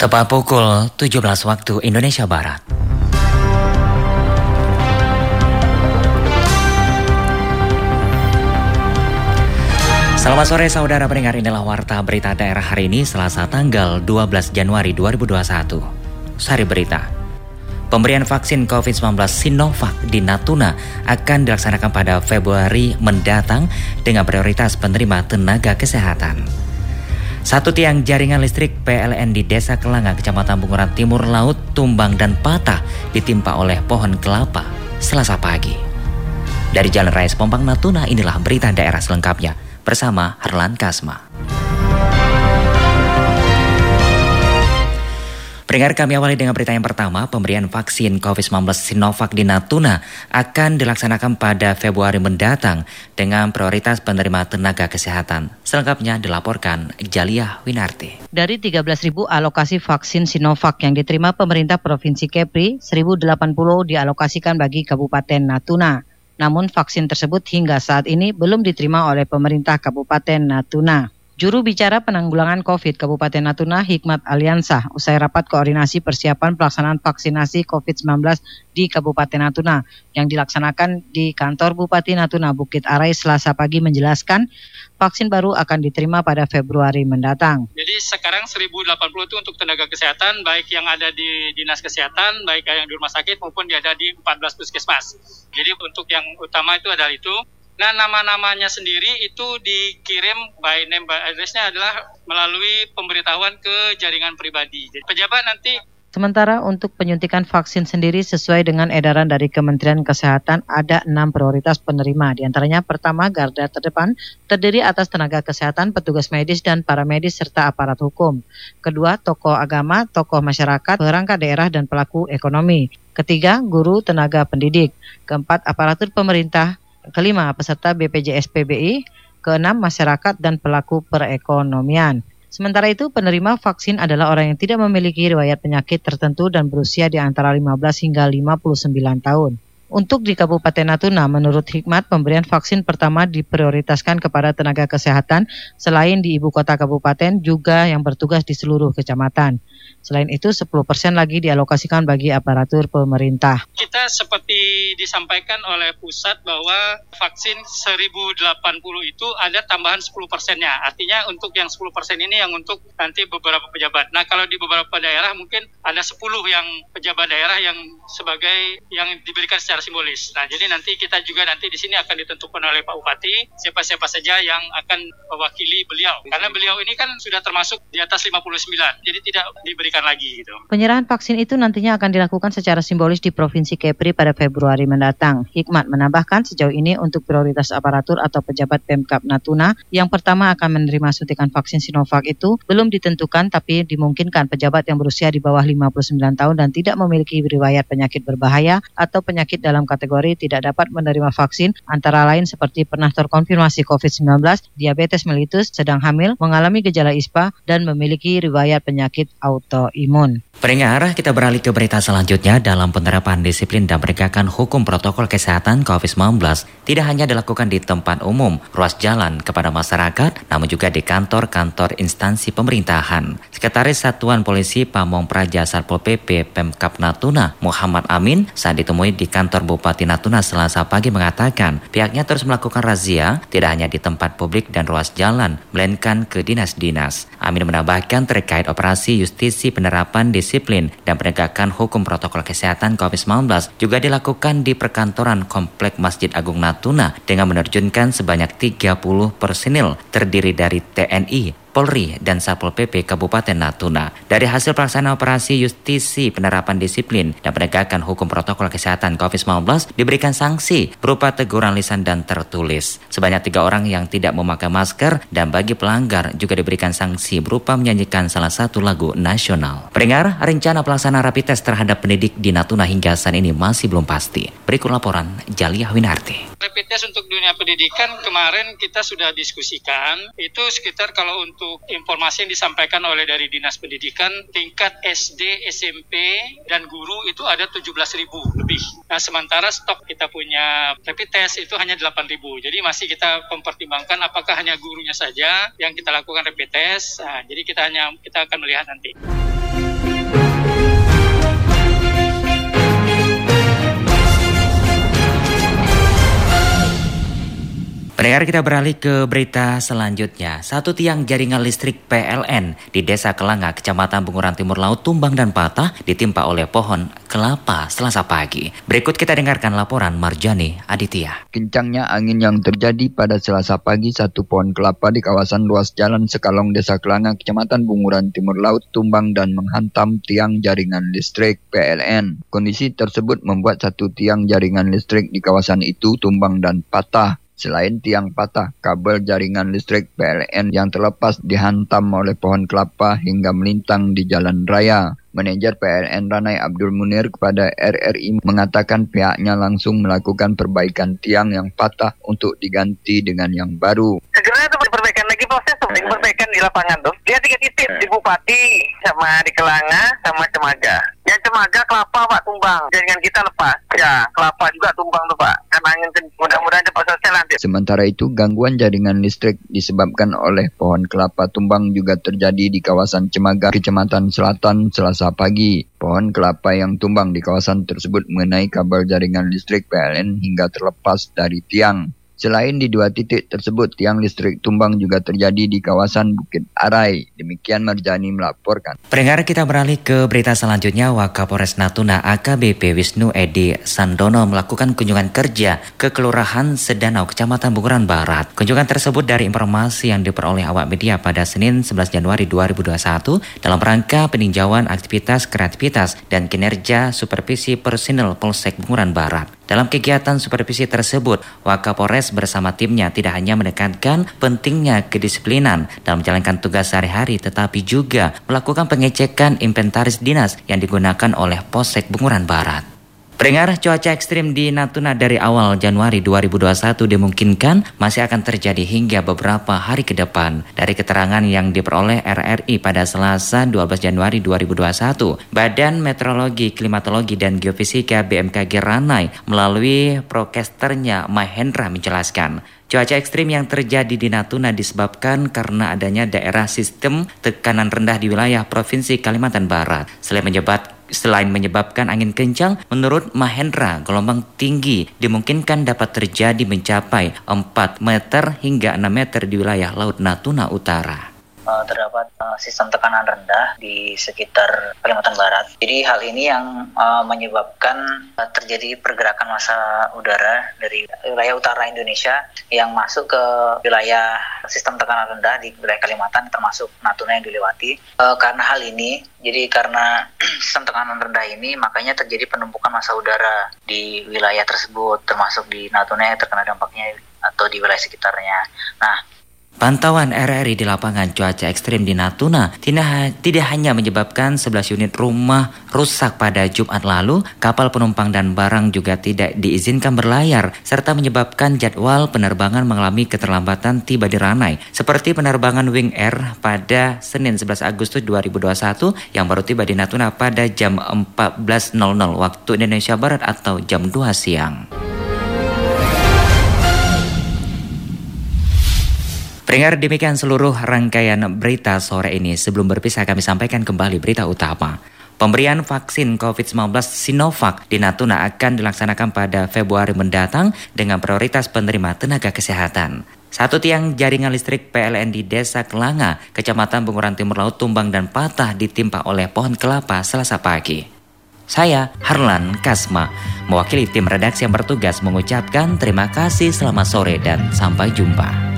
Tepat pukul 17 waktu Indonesia Barat. Selamat sore saudara pendengar inilah warta berita daerah hari ini Selasa tanggal 12 Januari 2021. Sari berita. Pemberian vaksin COVID-19 Sinovac di Natuna akan dilaksanakan pada Februari mendatang dengan prioritas penerima tenaga kesehatan. Satu tiang jaringan listrik PLN di Desa Kelangan, Kecamatan Bunguran Timur Laut, tumbang dan patah ditimpa oleh pohon kelapa selasa pagi. Dari Jalan Raya Sepompang Natuna, inilah berita daerah selengkapnya bersama Harlan Kasma. Pendengar kami awali dengan berita yang pertama, pemberian vaksin COVID-19 Sinovac di Natuna akan dilaksanakan pada Februari mendatang dengan prioritas penerima tenaga kesehatan. Selengkapnya dilaporkan Jaliyah Winarti. Dari 13.000 alokasi vaksin Sinovac yang diterima pemerintah Provinsi Kepri, 1.080 dialokasikan bagi Kabupaten Natuna. Namun vaksin tersebut hingga saat ini belum diterima oleh pemerintah Kabupaten Natuna. Juru bicara penanggulangan COVID Kabupaten Natuna Hikmat Aliansa usai rapat koordinasi persiapan pelaksanaan vaksinasi COVID-19 di Kabupaten Natuna yang dilaksanakan di kantor Bupati Natuna Bukit Arai Selasa pagi menjelaskan vaksin baru akan diterima pada Februari mendatang. Jadi sekarang 1080 itu untuk tenaga kesehatan baik yang ada di dinas kesehatan, baik yang di rumah sakit maupun yang ada di 14 puskesmas. Jadi untuk yang utama itu adalah itu Nah, nama-namanya sendiri itu dikirim by name by address-nya adalah melalui pemberitahuan ke jaringan pribadi. Jadi, pejabat nanti Sementara untuk penyuntikan vaksin sendiri sesuai dengan edaran dari Kementerian Kesehatan ada enam prioritas penerima. Di antaranya pertama garda terdepan terdiri atas tenaga kesehatan, petugas medis dan para medis serta aparat hukum. Kedua tokoh agama, tokoh masyarakat, perangkat daerah dan pelaku ekonomi. Ketiga guru tenaga pendidik. Keempat aparatur pemerintah kelima peserta BPJS PBI, keenam masyarakat dan pelaku perekonomian. Sementara itu, penerima vaksin adalah orang yang tidak memiliki riwayat penyakit tertentu dan berusia di antara 15 hingga 59 tahun. Untuk di Kabupaten Natuna, menurut Hikmat, pemberian vaksin pertama diprioritaskan kepada tenaga kesehatan selain di ibu kota kabupaten juga yang bertugas di seluruh kecamatan. Selain itu, 10% lagi dialokasikan bagi aparatur pemerintah. Kita seperti disampaikan oleh pusat bahwa vaksin 1080 itu ada tambahan 10 persennya. Artinya untuk yang 10 persen ini yang untuk nanti beberapa pejabat. Nah, kalau di beberapa daerah mungkin ada 10 yang pejabat daerah yang sebagai yang diberikan secara secara simbolis. Nah, jadi nanti kita juga nanti di sini akan ditentukan oleh Pak Bupati siapa-siapa saja yang akan mewakili beliau. Karena beliau ini kan sudah termasuk di atas 59, jadi tidak diberikan lagi gitu. Penyerahan vaksin itu nantinya akan dilakukan secara simbolis di Provinsi Kepri pada Februari mendatang. Hikmat menambahkan sejauh ini untuk prioritas aparatur atau pejabat Pemkap Natuna yang pertama akan menerima suntikan vaksin Sinovac itu belum ditentukan tapi dimungkinkan pejabat yang berusia di bawah 59 tahun dan tidak memiliki riwayat penyakit berbahaya atau penyakit dalam kategori tidak dapat menerima vaksin antara lain seperti pernah terkonfirmasi COVID-19, diabetes mellitus, sedang hamil, mengalami gejala ISPA, dan memiliki riwayat penyakit autoimun. Pendengar, kita beralih ke berita selanjutnya dalam penerapan disiplin dan penegakan hukum protokol kesehatan COVID-19 tidak hanya dilakukan di tempat umum, ruas jalan kepada masyarakat, namun juga di kantor-kantor instansi pemerintahan. Sekretaris Satuan Polisi Pamong Praja Satpol PP Pemkap Natuna, Muhammad Amin, saat ditemui di kantor Bupati Natuna selasa pagi mengatakan pihaknya terus melakukan razia tidak hanya di tempat publik dan ruas jalan, melainkan ke dinas-dinas. Amin menambahkan terkait operasi justisi penerapan disiplin dan penegakan hukum protokol kesehatan COVID-19 juga dilakukan di perkantoran Komplek Masjid Agung Natuna dengan menerjunkan sebanyak 30 personil terdiri dari TNI, Polri, dan Satpol PP Kabupaten Natuna. Dari hasil pelaksanaan operasi justisi penerapan disiplin dan penegakan hukum protokol kesehatan COVID-19 diberikan sanksi berupa teguran lisan dan tertulis. Sebanyak tiga orang yang tidak memakai masker dan bagi pelanggar juga diberikan sanksi berupa menyanyikan salah satu lagu nasional. Pendengar, rencana pelaksanaan rapid test terhadap pendidik di Natuna hingga saat ini masih belum pasti. Berikut laporan Jaliah Winarti. Rapid test untuk dunia pendidikan kemarin kita sudah diskusikan itu sekitar kalau untuk untuk informasi yang disampaikan oleh dari Dinas Pendidikan, tingkat SD, SMP, dan guru itu ada 17 ribu lebih. Nah, sementara stok kita punya rapid test itu hanya 8 ribu. Jadi masih kita mempertimbangkan apakah hanya gurunya saja yang kita lakukan rapid test. Nah, jadi kita hanya kita akan melihat nanti. Pendengar kita beralih ke berita selanjutnya. Satu tiang jaringan listrik PLN di Desa Kelanga, Kecamatan Bunguran Timur Laut tumbang dan patah ditimpa oleh pohon kelapa selasa pagi. Berikut kita dengarkan laporan Marjani Aditya. Kencangnya angin yang terjadi pada selasa pagi satu pohon kelapa di kawasan luas jalan Sekalong Desa Kelanga, Kecamatan Bunguran Timur Laut tumbang dan menghantam tiang jaringan listrik PLN. Kondisi tersebut membuat satu tiang jaringan listrik di kawasan itu tumbang dan patah. Selain tiang patah, kabel jaringan listrik PLN yang terlepas dihantam oleh pohon kelapa hingga melintang di jalan raya. Manajer PLN Ranai Abdul Munir kepada RRI mengatakan pihaknya langsung melakukan perbaikan tiang yang patah untuk diganti dengan yang baru. Segera itu perbaikan lagi proses perbaikan di lapangan tuh. Dia tiga titik di Bupati sama di Kelanga sama Cemaga. Yang Cemaga kelapa Pak tumbang, jaringan kita lepas. Ya kelapa juga tumbang tuh Pak. Karena angin nanti. Sementara itu, gangguan jaringan listrik disebabkan oleh pohon kelapa tumbang juga terjadi di kawasan Cemaga, Kecamatan Selatan, Selasa pagi. Pohon kelapa yang tumbang di kawasan tersebut mengenai kabel jaringan listrik PLN hingga terlepas dari tiang. Selain di dua titik tersebut, tiang listrik tumbang juga terjadi di kawasan Bukit Arai. Demikian Marjani melaporkan. Pendengar kita beralih ke berita selanjutnya. Wakapolres Natuna AKBP Wisnu Edi Sandono melakukan kunjungan kerja ke Kelurahan Sedanau, Kecamatan Bunguran Barat. Kunjungan tersebut dari informasi yang diperoleh awak media pada Senin 11 Januari 2021 dalam rangka peninjauan aktivitas kreativitas dan kinerja supervisi personil Polsek Bunguran Barat. Dalam kegiatan supervisi tersebut, Wakapolres bersama timnya tidak hanya menekankan pentingnya kedisiplinan dalam menjalankan tugas sehari-hari, tetapi juga melakukan pengecekan inventaris dinas yang digunakan oleh Polsek Bunguran Barat. Peringar cuaca ekstrim di Natuna dari awal Januari 2021 dimungkinkan masih akan terjadi hingga beberapa hari ke depan. Dari keterangan yang diperoleh RRI pada Selasa 12 Januari 2021, Badan Meteorologi, Klimatologi, dan Geofisika BMKG Ranai melalui prokesternya Mahendra menjelaskan, Cuaca ekstrim yang terjadi di Natuna disebabkan karena adanya daerah sistem tekanan rendah di wilayah Provinsi Kalimantan Barat. Selain menyebabkan Selain menyebabkan angin kencang, menurut Mahendra, gelombang tinggi dimungkinkan dapat terjadi mencapai 4 meter hingga 6 meter di wilayah Laut Natuna Utara. Eh, terdapat uh, sistem tekanan rendah di sekitar Kalimantan Barat. Jadi hal ini yang uh, menyebabkan uh, terjadi pergerakan massa udara dari wilayah utara Indonesia yang masuk ke wilayah sistem tekanan rendah di wilayah Kalimantan termasuk Natuna yang dilewati. Uh, karena hal ini, jadi karena sistem tekanan rendah ini makanya terjadi penumpukan massa udara di wilayah tersebut termasuk di Natuna yang terkena dampaknya atau di wilayah sekitarnya. Nah, Pantauan RRI di lapangan cuaca ekstrim di Natuna tidak, hanya menyebabkan 11 unit rumah rusak pada Jumat lalu, kapal penumpang dan barang juga tidak diizinkan berlayar, serta menyebabkan jadwal penerbangan mengalami keterlambatan tiba di Ranai, seperti penerbangan Wing Air pada Senin 11 Agustus 2021 yang baru tiba di Natuna pada jam 14.00 waktu Indonesia Barat atau jam 2 siang. Pendengar demikian seluruh rangkaian berita sore ini. Sebelum berpisah kami sampaikan kembali berita utama. Pemberian vaksin COVID-19 Sinovac di Natuna akan dilaksanakan pada Februari mendatang dengan prioritas penerima tenaga kesehatan. Satu tiang jaringan listrik PLN di Desa Kelanga, Kecamatan Bunguran Timur Laut tumbang dan patah ditimpa oleh pohon kelapa selasa pagi. Saya Harlan Kasma, mewakili tim redaksi yang bertugas mengucapkan terima kasih selamat sore dan sampai jumpa.